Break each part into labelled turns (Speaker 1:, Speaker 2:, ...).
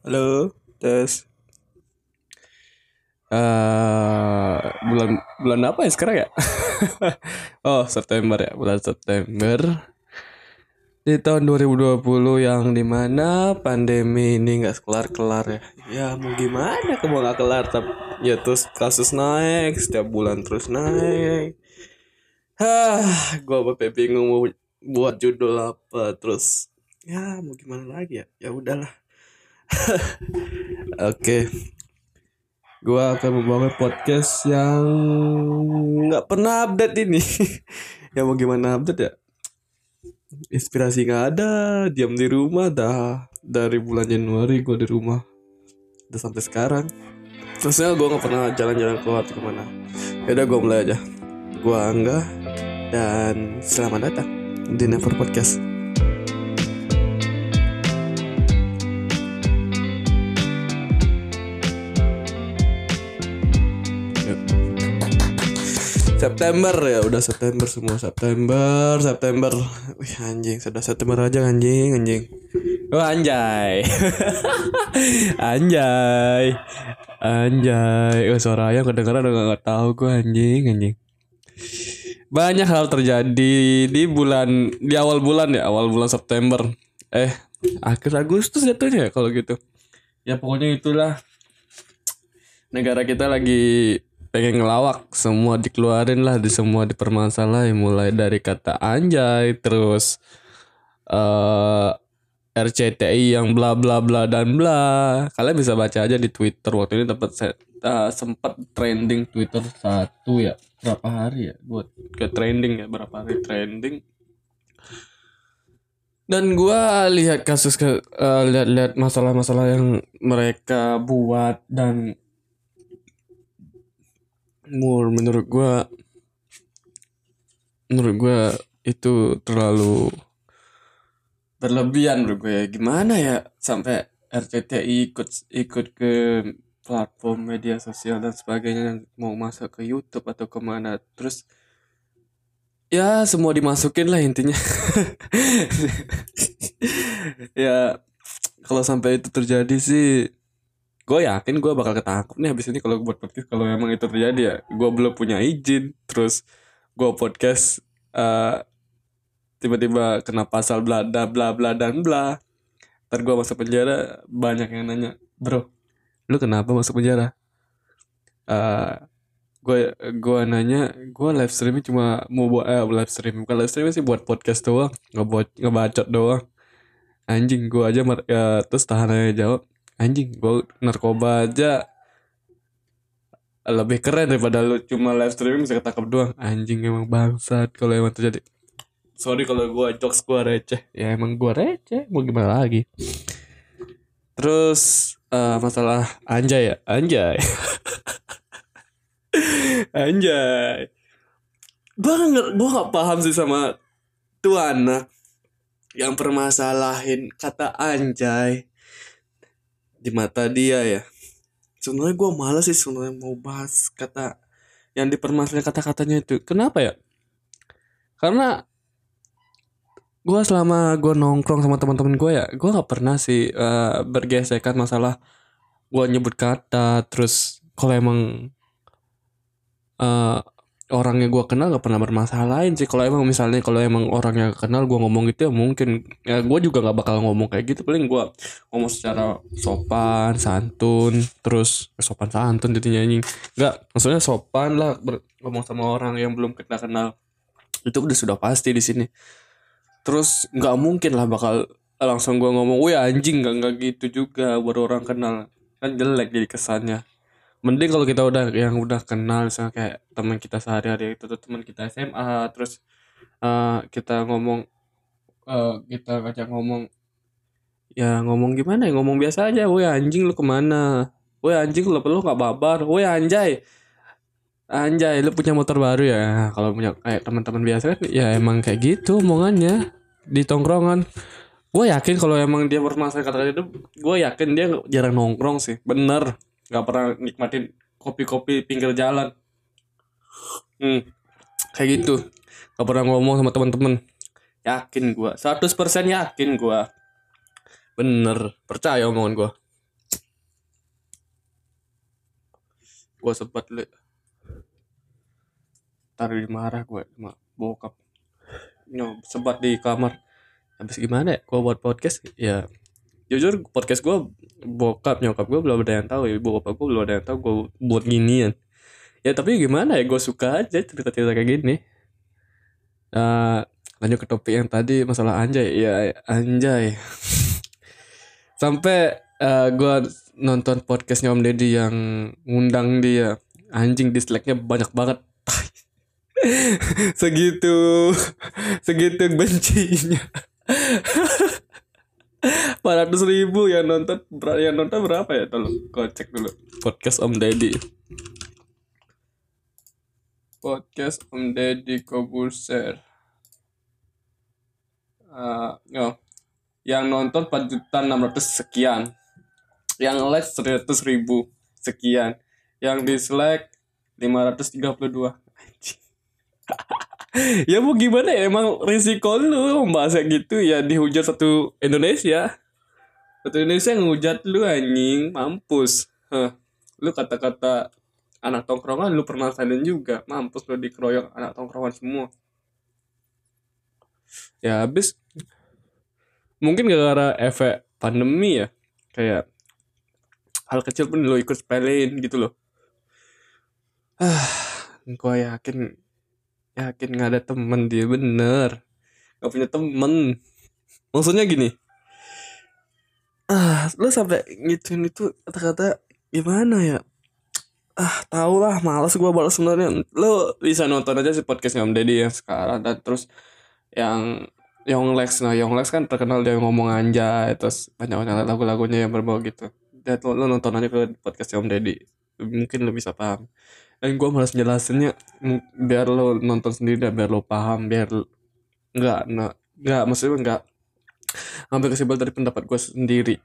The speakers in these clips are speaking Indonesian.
Speaker 1: Halo, tes. Eh, bulan bulan apa ya sekarang ya? oh, September ya, bulan September. Di tahun 2020 yang di mana pandemi ini nggak kelar-kelar ya. Ya mau gimana kalau nggak kelar tapi ya terus kasus naik setiap bulan terus naik. Hah, gua sampai bingung mau buat judul apa terus. Ya mau gimana lagi ya? Ya udahlah. Oke. Gua akan membawa podcast yang nggak pernah update ini. ya mau gimana update ya? Inspirasi nggak ada, diam di rumah dah dari bulan Januari gue di rumah udah sampai sekarang. Terusnya gue nggak pernah jalan-jalan keluar ke mana. Ya udah gue mulai aja. Gue Angga dan selamat datang di Never Podcast. September ya udah September semua September September. Wih anjing sudah September aja anjing anjing. Oh anjay. Anjay. Anjay. Oh suara ayam kedengeran udah gak tau gue anjing anjing. Banyak hal terjadi di bulan Di awal bulan ya awal bulan September. Eh akhir Agustus jatuhnya ya kalau gitu. Ya pokoknya itulah. Negara kita lagi pengen ngelawak semua dikeluarin lah di semua dipermasalahin. Mulai dari kata anjay terus eh RCTI yang bla bla bla dan bla. Kalian bisa baca aja di Twitter. Waktu ini dapat uh, sempat trending Twitter satu ya. Berapa hari ya? Buat ke trending ya berapa hari trending. Dan gua lihat kasus ke uh, lihat-lihat masalah-masalah yang mereka buat dan Mur menurut gua menurut gua itu terlalu berlebihan menurut gue ya. Gimana ya sampai RCTI ikut ikut ke platform media sosial dan sebagainya mau masuk ke YouTube atau ke mana. Terus ya semua dimasukin lah intinya. Ya kalau sampai itu terjadi sih gue yakin gue bakal ketangkep nih habis ini kalau buat podcast kalau emang itu terjadi ya gue belum punya izin. Terus gue podcast uh, tiba-tiba kena pasal bla bla bla bla dan bla. Ntar gue masuk penjara banyak yang nanya bro lu kenapa masuk penjara? Uh, gue gue nanya gue live streaming cuma mau buat eh, live streaming bukan live streaming sih buat podcast doang. Ngebuat ngebacot doang. Anjing gue aja ya, terus tahan aja jawab anjing gue narkoba aja. Lebih keren daripada lu cuma live streaming bisa ketangkep doang. Anjing emang bangsat kalau emang terjadi. Sorry kalau gue jokes gue receh. Ya emang gue receh. Mau gimana lagi? Terus uh, masalah anjay ya? Anjay. Anjay. Gue nggak gue nggak paham sih sama tuh anak yang permasalahin kata anjay di mata dia ya. Sebenarnya gue malas sih sebenarnya mau bahas kata yang dipermasalahin kata-katanya itu. Kenapa ya? Karena gue selama gue nongkrong sama teman-teman gue ya gue nggak pernah sih uh, bergesekan masalah gue nyebut kata terus kalau emang uh, orangnya gue kenal gak pernah bermasalahin sih. Kalau emang misalnya kalau emang orangnya kenal gue ngomong gitu ya mungkin. Ya gue juga nggak bakal ngomong kayak gitu. Paling gue ngomong secara sopan santun terus eh, sopan santun jadi nyanyi nggak maksudnya sopan lah ngomong sama orang yang belum kita kenal. Itu udah sudah pasti di sini. Terus nggak mungkin lah bakal langsung gue ngomong wih anjing nggak nggak gitu juga baru orang kenal. Kan jelek jadi kesannya mending kalau kita udah yang udah kenal misalnya kayak teman kita sehari-hari itu tuh teman kita SMA terus uh, kita ngomong uh, kita ngajak ngomong ya ngomong gimana ya ngomong biasa aja woi anjing lu ke mana? Woi anjing lu perlu nggak babar? Woi anjay anjay lu punya motor baru ya? Kalau punya kayak teman-teman biasa kan ya emang kayak gitu omongannya di tongkrongan. Gue yakin kalau emang dia bermasalah kata itu gue yakin dia jarang nongkrong sih bener nggak pernah nikmatin kopi-kopi pinggir jalan. Hmm kayak gitu. Nggak pernah ngomong sama teman-teman. Yakin gue, 100% yakin gue, bener. Percaya omongan gue, gue sempat le. Di marah gue, sama bokap. Nyob sempat di kamar. Habis gimana ya? Gue buat podcast ya jujur podcast gue bokap nyokap gue belum ada yang tahu ya. Bokap gue belum ada yang tahu gue buat ginian. Ya tapi gimana ya gue suka aja cerita-cerita kayak gini. Uh, lanjut ke topik yang tadi masalah anjay. Ya anjay. Sampai uh, gue nonton podcastnya Om Deddy yang ngundang dia. Anjing dislike-nya banyak banget. Segitu. Segitu bencinya 400 ribu yang nonton yang nonton berapa ya? Tolong kau cek dulu. Podcast Om Deddy. Podcast Om Deddy Kobuser. Uh, oh. yang nonton 4 juta 600 sekian. Yang like 100 ribu sekian. Yang dislike 532 ya mau gimana ya? Emang risiko lu membahas gitu ya dihujat satu Indonesia. Satu Indonesia ngehujat lu anjing. Mampus. Huh. lu kata-kata anak tongkrongan lu pernah salin juga. Mampus lu dikeroyok anak tongkrongan semua. Ya habis. Mungkin gara-gara efek pandemi ya. Kayak hal kecil pun lo ikut sepelein gitu loh. Ah gue yakin yakin nggak ada temen dia bener. Nggak punya temen. Maksudnya gini. Ah lo sampai ngituin itu kata-kata gimana ya? Ah tau lah males gue balas sebenarnya. Lo bisa nonton aja si podcast Ngam Deddy yang sekarang dan terus yang Young Lex. Nah Young Lex kan terkenal dia ngomong anjay terus banyak banyak lagu-lagunya yang berbau gitu. Dan lo, lo nonton aja ke podcast Om Deddy mungkin lo bisa paham dan gue malas jelasinnya biar lo nonton sendiri biar lo paham biar nggak nggak maksudnya nggak ambil kesimpulan dari pendapat gue sendiri.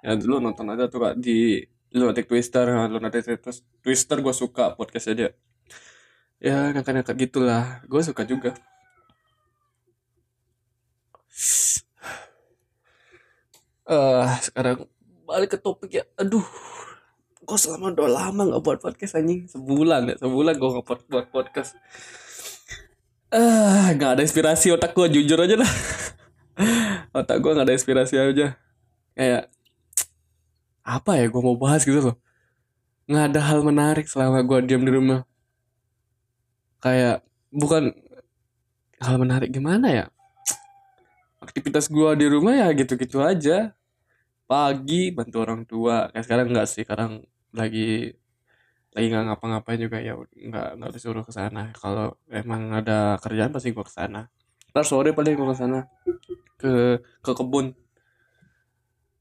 Speaker 1: Ya lo nonton aja tuh kak di lunatic twister lunatic terus twister gue suka podcastnya dia. Ya ngangkat-ngangkat gitulah. Gue suka juga. Eh uh, sekarang balik ke topik ya. Aduh kok selama udah lama nggak buat podcast anjing? Sebulan ya sebulan gue nggak buat, podcast. Ah uh, nggak ada inspirasi otak gue jujur aja lah. Otak gue nggak ada inspirasi aja. Kayak apa ya gue mau bahas gitu loh. Nggak ada hal menarik selama gue diam di rumah. Kayak bukan hal menarik gimana ya? Aktivitas gue di rumah ya gitu-gitu aja. Pagi bantu orang tua. Kayak sekarang enggak sih sekarang lagi lagi nggak ngapa-ngapain juga ya nggak nggak disuruh ke sana. Kalau emang ada kerjaan pasti gue ke sana. Ntar sore paling gue ke sana ke ke kebun.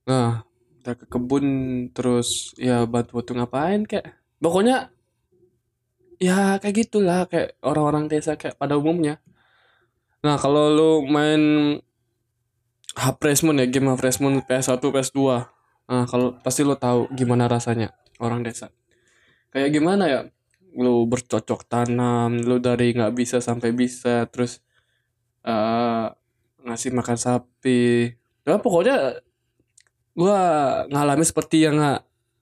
Speaker 1: Nah kita ke kebun terus ya bantu bantu ngapain kayak pokoknya ya kayak gitulah kayak orang-orang desa kayak pada umumnya. Nah kalau lu main Hapres Moon ya game Hapres Moon PS1 PS2 nah kalau pasti lo tahu gimana rasanya orang desa. Kayak gimana ya? Lu bercocok tanam lu dari nggak bisa sampai bisa terus uh, ngasih makan sapi. Ya pokoknya gue ngalami seperti yang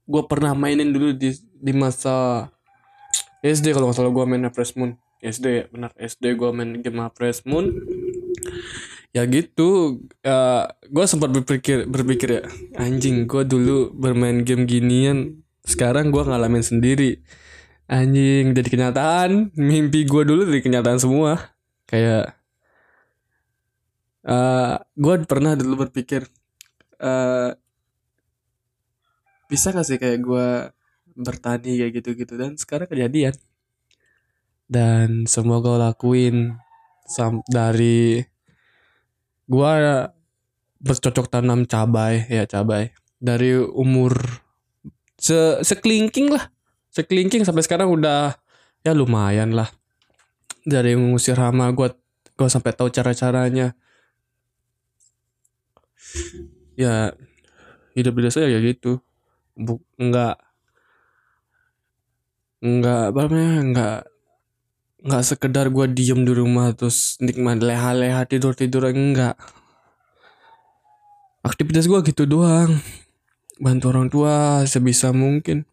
Speaker 1: gue pernah mainin dulu di di masa SD kalau nggak salah gue main Fresh Moon. SD ya benar SD gue main game Fresh Moon. Ya gitu uh, gue sempat berpikir berpikir ya anjing gue dulu bermain game ginian sekarang gue ngalamin sendiri. Anjing jadi kenyataan. Mimpi gue dulu jadi kenyataan semua. Kayak uh, eh, gue pernah dulu berpikir uh, bisa gak sih kayak gue bertani kayak gitu-gitu? Dan sekarang kejadian. Dan semua gue lakuin sam dari gue bercocok tanam cabai ya cabai. Dari umur se sekelingking lah. Sekelingking sampai sekarang udah ya lumayan lah. Dari mengusir hama gue gue sampai tahu cara caranya ya hidup di ya gitu. Bu, enggak enggak apa namanya enggak enggak sekedar gue diem di rumah terus nikmat leha-leha tidur tidur enggak aktivitas gue gitu doang bantu orang tua sebisa mungkin.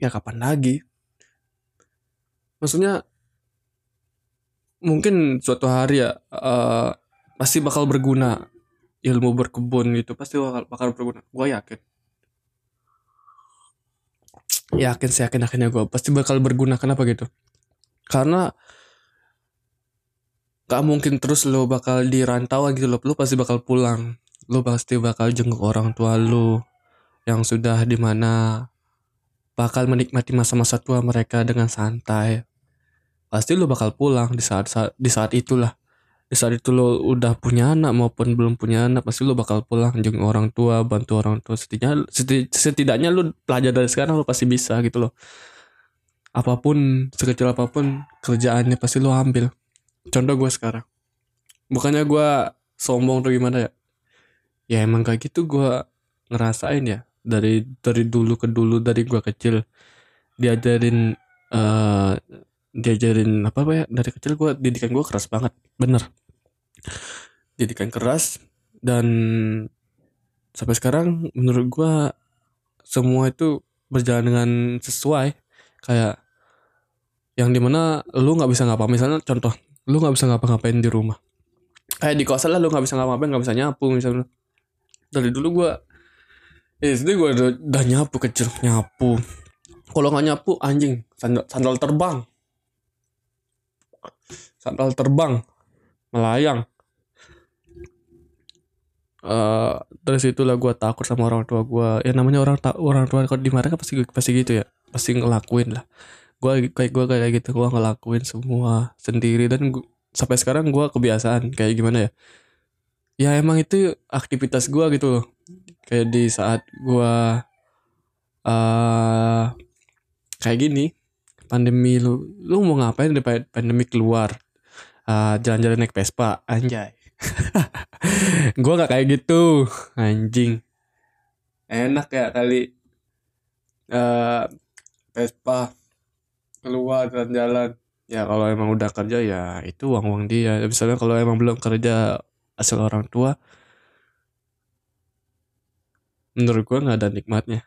Speaker 1: Ya kapan lagi? Maksudnya mungkin suatu hari ya uh, pasti bakal berguna. Ilmu berkebun gitu pasti bakal, bakal berguna. Gue yakin. Yakin sih yakin yakinnya gue pasti bakal berguna. Kenapa gitu? Karena gak mungkin terus lo bakal di rantau gitu lo lo pasti bakal pulang. Lo pasti bakal jenguk orang tua lo yang sudah di mana bakal menikmati masa-masa tua mereka dengan santai. Pasti lo bakal pulang di saat, saat di saat itulah. Di saat itu lo udah punya anak maupun belum punya anak pasti lo bakal pulang jenguk orang tua bantu orang tua. Setidaknya setidaknya lo pelajar dari sekarang lo pasti bisa gitu loh. Apa pun sekecil apa pun kerjaannya pasti lo ambil. Contoh gue sekarang. Bukannya gue sombong atau gimana ya? Ya emang kayak gitu gue ngerasain ya dari dari dulu ke dulu dari gue kecil diajarin uh, diajarin apa ya dari kecil gue didikan gue keras banget. Bener. Didikan keras dan sampai sekarang menurut gue semua itu berjalan dengan sesuai. Kayak yang di mana lu nggak bisa ngapa misalnya contoh lu nggak bisa ngapa-ngapain di rumah. Kayak di kosan lah lu nggak bisa ngapa-ngapain nggak bisa nyapu misalnya. Dari dulu gue SD gue udah, udah nyapu kecil nyapu. Kalau nggak nyapu anjing sandal, sandal terbang. Sandal terbang melayang. Uh, dari situlah gue takut sama orang tua gue ya namanya orang tak orang tua kalau kan pasti pasti gitu ya. Pasti ngelakuin lah. Gue kayak gue kayak gitu gue ngelakuin semua sendiri. Dan gua, sampai sekarang gue kebiasaan kayak gimana ya? Ya emang itu aktivitas gue gitu kayak di saat gue uh, kayak gini pandemi lu lu mau ngapain di pandemi keluar? Eh, jalan-jalan naik Vespa anjay. Gue gak kayak gitu anjing. Enak ya kali uh, Vespa keluar jalan-jalan. Ya kalau emang udah kerja ya itu uang uang dia. Misalnya kalau emang belum kerja asal orang tua menurut gue nggak ada nikmatnya.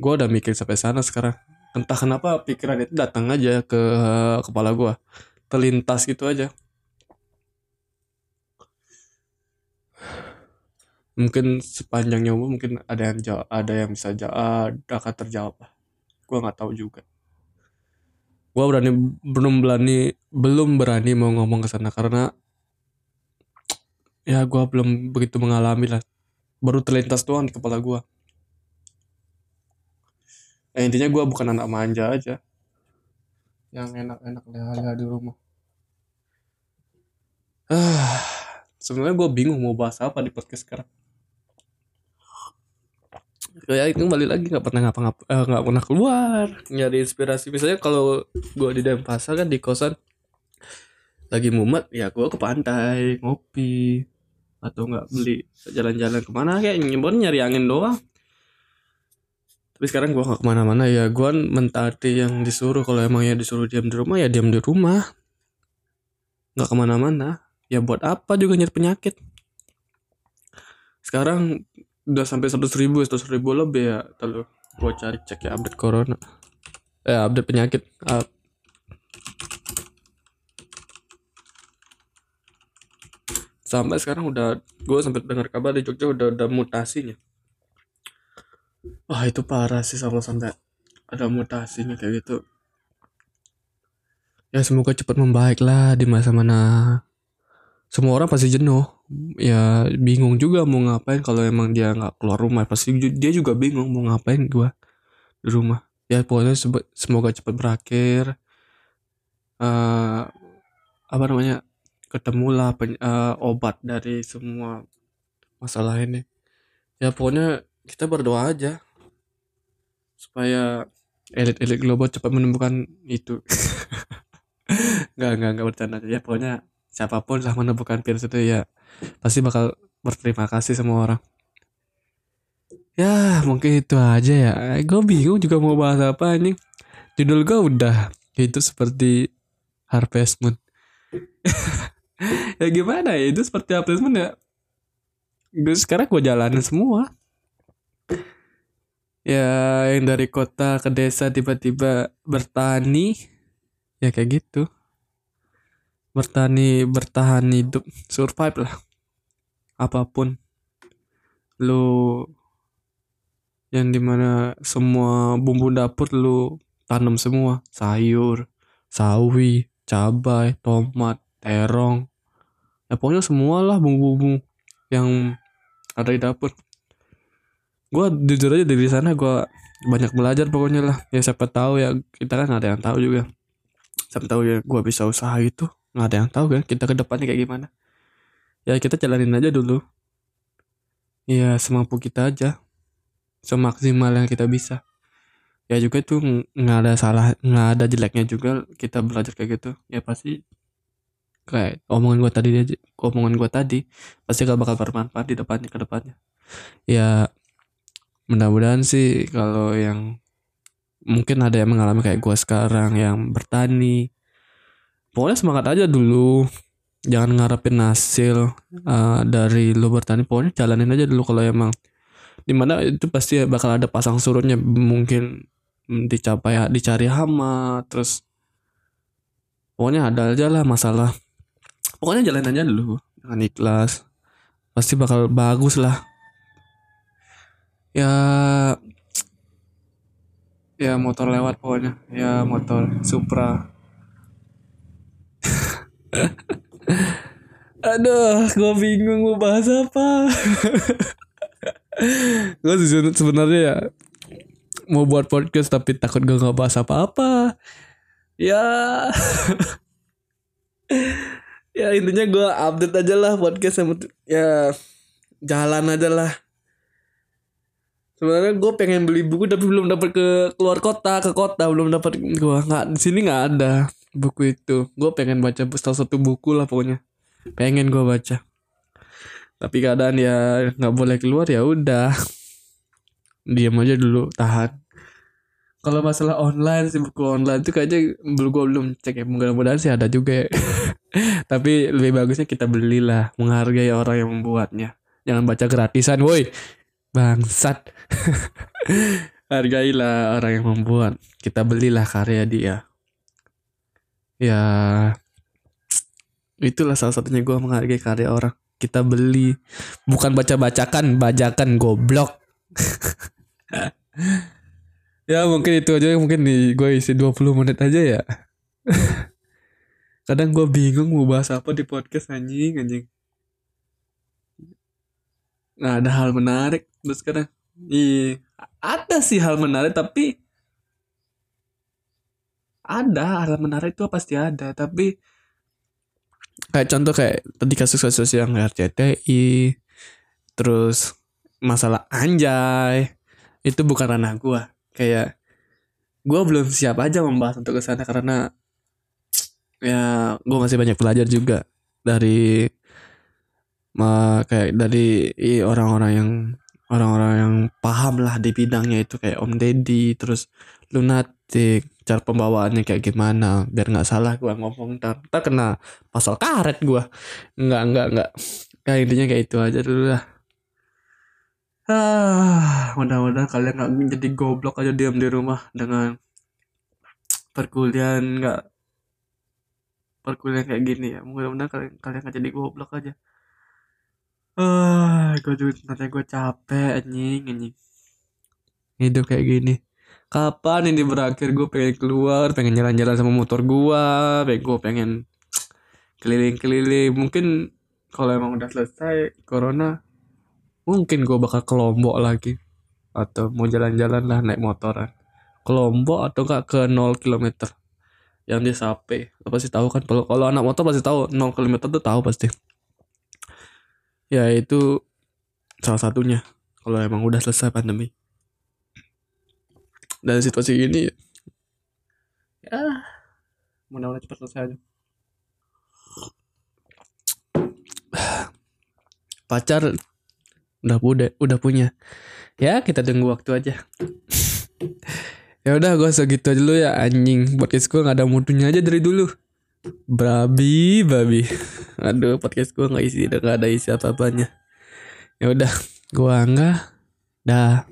Speaker 1: Gue udah mikir sampai sana sekarang. Entah kenapa pikiran itu datang aja ke kepala gue terlintas gitu aja. Mungkin sepanjang nyawa mungkin ada yang jawab, ada yang bisa jawab akan terjawab gue nggak tahu juga. Gue berani belum berani belum berani mau ngomong ke sana karena ya gue belum begitu mengalami lah baru terlintas doang di kepala gue eh, intinya gue bukan anak manja aja. Yang enak-enak leha-leha di rumah. Ah sebenarnya gue bingung mau bahas apa di podcast sekarang. Kayak itu balik lagi nggak pernah ngapa-ngapa eh, nggak pernah keluar. Nyari inspirasi. Misalnya kalau gue di Denpasar kan di kosan lagi mumet ya gue ke pantai ngopi atau nggak beli jalan-jalan ke mana kayak nyebon nyari angin doang. Tapi sekarang gue gak ke mana-mana ya. Gue mentaati yang disuruh kalau emang ya disuruh diam di rumah ya diam di rumah. Nggak ke mana-mana. Ya buat apa juga nyari penyakit? Sekarang udah sampai seratus ribu seratus ribu lebih ya. Terlalu gua cari cek ya update corona. Eh update penyakit. Uh, sampai sekarang udah gue sampai dengar kabar di Jogja udah ada mutasinya. Wah itu parah sih sama sampai ada mutasinya kayak gitu. Ya semoga cepat membaik lah di masa mana semua orang pasti jenuh. Ya bingung juga mau ngapain kalau emang dia nggak keluar rumah. Pasti dia juga bingung mau ngapain gua di rumah. Ya pokoknya semoga cepat berakhir. Uh, apa namanya ketemulah pen, uh, obat dari semua masalah ini. Ya pokoknya kita berdoa aja supaya elit-elit global cepat menemukan itu. Nggak nggak nggak bercanda. Ya pokoknya siapa pun lah menemukan virus itu ya pasti bakal berterima kasih sama orang. Ya mungkin itu aja ya. Gue bingung juga mau bahas apa ini. Judul gue udah. Itu seperti Harvest Moon ya gimana ya? Itu seperti Moon ya. Gue sekarang gue jalanin semua. Ya yang dari kota ke desa tiba-tiba bertani. Ya kayak gitu. Bertani bertahan hidup. Survive lah. Apa pun. Lu yang di mana semua bumbu dapur lu tanam semua. Sayur sawi cabai tomat terong ya pokoknya semua lah bumbu-bumbu yang ada di dapur. Gue jujur aja dari sana gue banyak belajar pokoknya lah. Ya siapa tahu ya kita kan ada yang tahu juga. Siapa tahu ya gue bisa usaha itu nggak ada yang tahu kan kita ke depannya kayak gimana. Ya kita jalanin aja dulu. Ya semampu kita aja. Semaksimal yang kita bisa. Ya juga itu nggak ada salah nggak ada jeleknya juga kita belajar kayak gitu. Ya pasti kayak omongan gue tadi aja omongan gue tadi pasti gak bakal bermanfaat di depannya ke depannya. Ya mudah-mudahan sih kalau yang mungkin ada yang mengalami kayak gue sekarang yang bertani pokoknya semangat aja dulu. Jangan ngarepin hasil uh, dari lu bertani pokoknya jalanin aja dulu kalau emang di mana itu pasti bakal ada pasang surutnya. Mungkin dicapai dicari hama terus pokoknya ada aja lah masalah pokoknya jalan aja dulu. Dengan ikhlas. Pasti bakal bagus lah. Ya ya motor lewat pokoknya. Ya motor Supra. Aduh gue bingung mau bahas apa. Gue sebenarnya ya mau buat podcast tapi takut gue nggak bahas apa-apa. Ya ya intinya gue update aja lah podcast sama ya jalan aja lah. Sebenarnya gue pengen beli buku tapi belum dapat ke keluar kota ke kota belum dapat gue nggak di sini nggak ada buku itu. Gue pengen baca salah satu buku lah pokoknya. Pengen gue baca. Tapi keadaan ya nggak boleh keluar ya udah. Diam aja dulu tahan kalau masalah online sih buku online itu kayaknya belum gue belum cek ya. Mudah-mudahan sih ada juga ya. tapi lebih bagusnya kita belilah menghargai orang yang membuatnya. Jangan baca gratisan woi. Bangsat. Hargailah orang yang membuat. Kita belilah karya dia. Ya itulah salah satunya gue menghargai karya orang. Kita beli. Bukan baca bacakan bajakan goblok ya mungkin itu aja. Mungkin di gue isi 20 menit aja ya. Kadang gue bingung mau bahas apa di podcast anjing anjing. Nah ada hal menarik terus sekarang. Iya ada sih hal menarik tapi ada. Hal menarik itu pasti ada tapi kayak contoh kayak tadi kasus-kasus yang RCTI terus masalah anjay itu bukan ranah gue kayak gue belum siap aja membahas untuk ke sana karena ya gue masih banyak belajar juga dari ma kayak dari orang-orang yang orang-orang yang paham lah di bidangnya itu kayak Om Deddy terus lunatic cara pembawaannya kayak gimana biar nggak salah gue ngomong. Ntar ntar kena pasal karet gue nggak nggak nggak. Kayak intinya kayak itu aja dulu lah Ah, mudah-mudahan kalian nggak jadi goblok aja diam di rumah dengan perkuliahan nggak perkuliahan kayak gini ya. Mudah-mudahan kalian kalian nggak jadi goblok aja. Ah, gue juga nanti gue capek anjing anjing. Hidup kayak gini. Kapan ini berakhir? Gue pengen keluar, pengen jalan-jalan sama motor gue, pengen gue pengen keliling-keliling. Mungkin kalau emang udah selesai corona, mungkin gue bakal ke Lombok lagi. Atau mau jalan-jalan lah naik motoran. Ke Lombok atau gak ke 0 km yang di Sape. Lo pasti tahu kan? Kalau kalau anak motor pasti tahu. 0 km tuh tahu pasti. Ya itu salah satunya. Kalau emang udah selesai pandemi. Dan situasi ini ya mudah-mudahan cepat selesai aja. Pacar udah udah udah punya. Ya kita tunggu waktu aja. Ya udah gue segitu aja dulu ya anjing. Podcast gue nggak ada mutunya aja dari dulu. Babi babi. Aduh podcast gue nggak isi nggak ada isi apa apanya ya udah gue enggak dah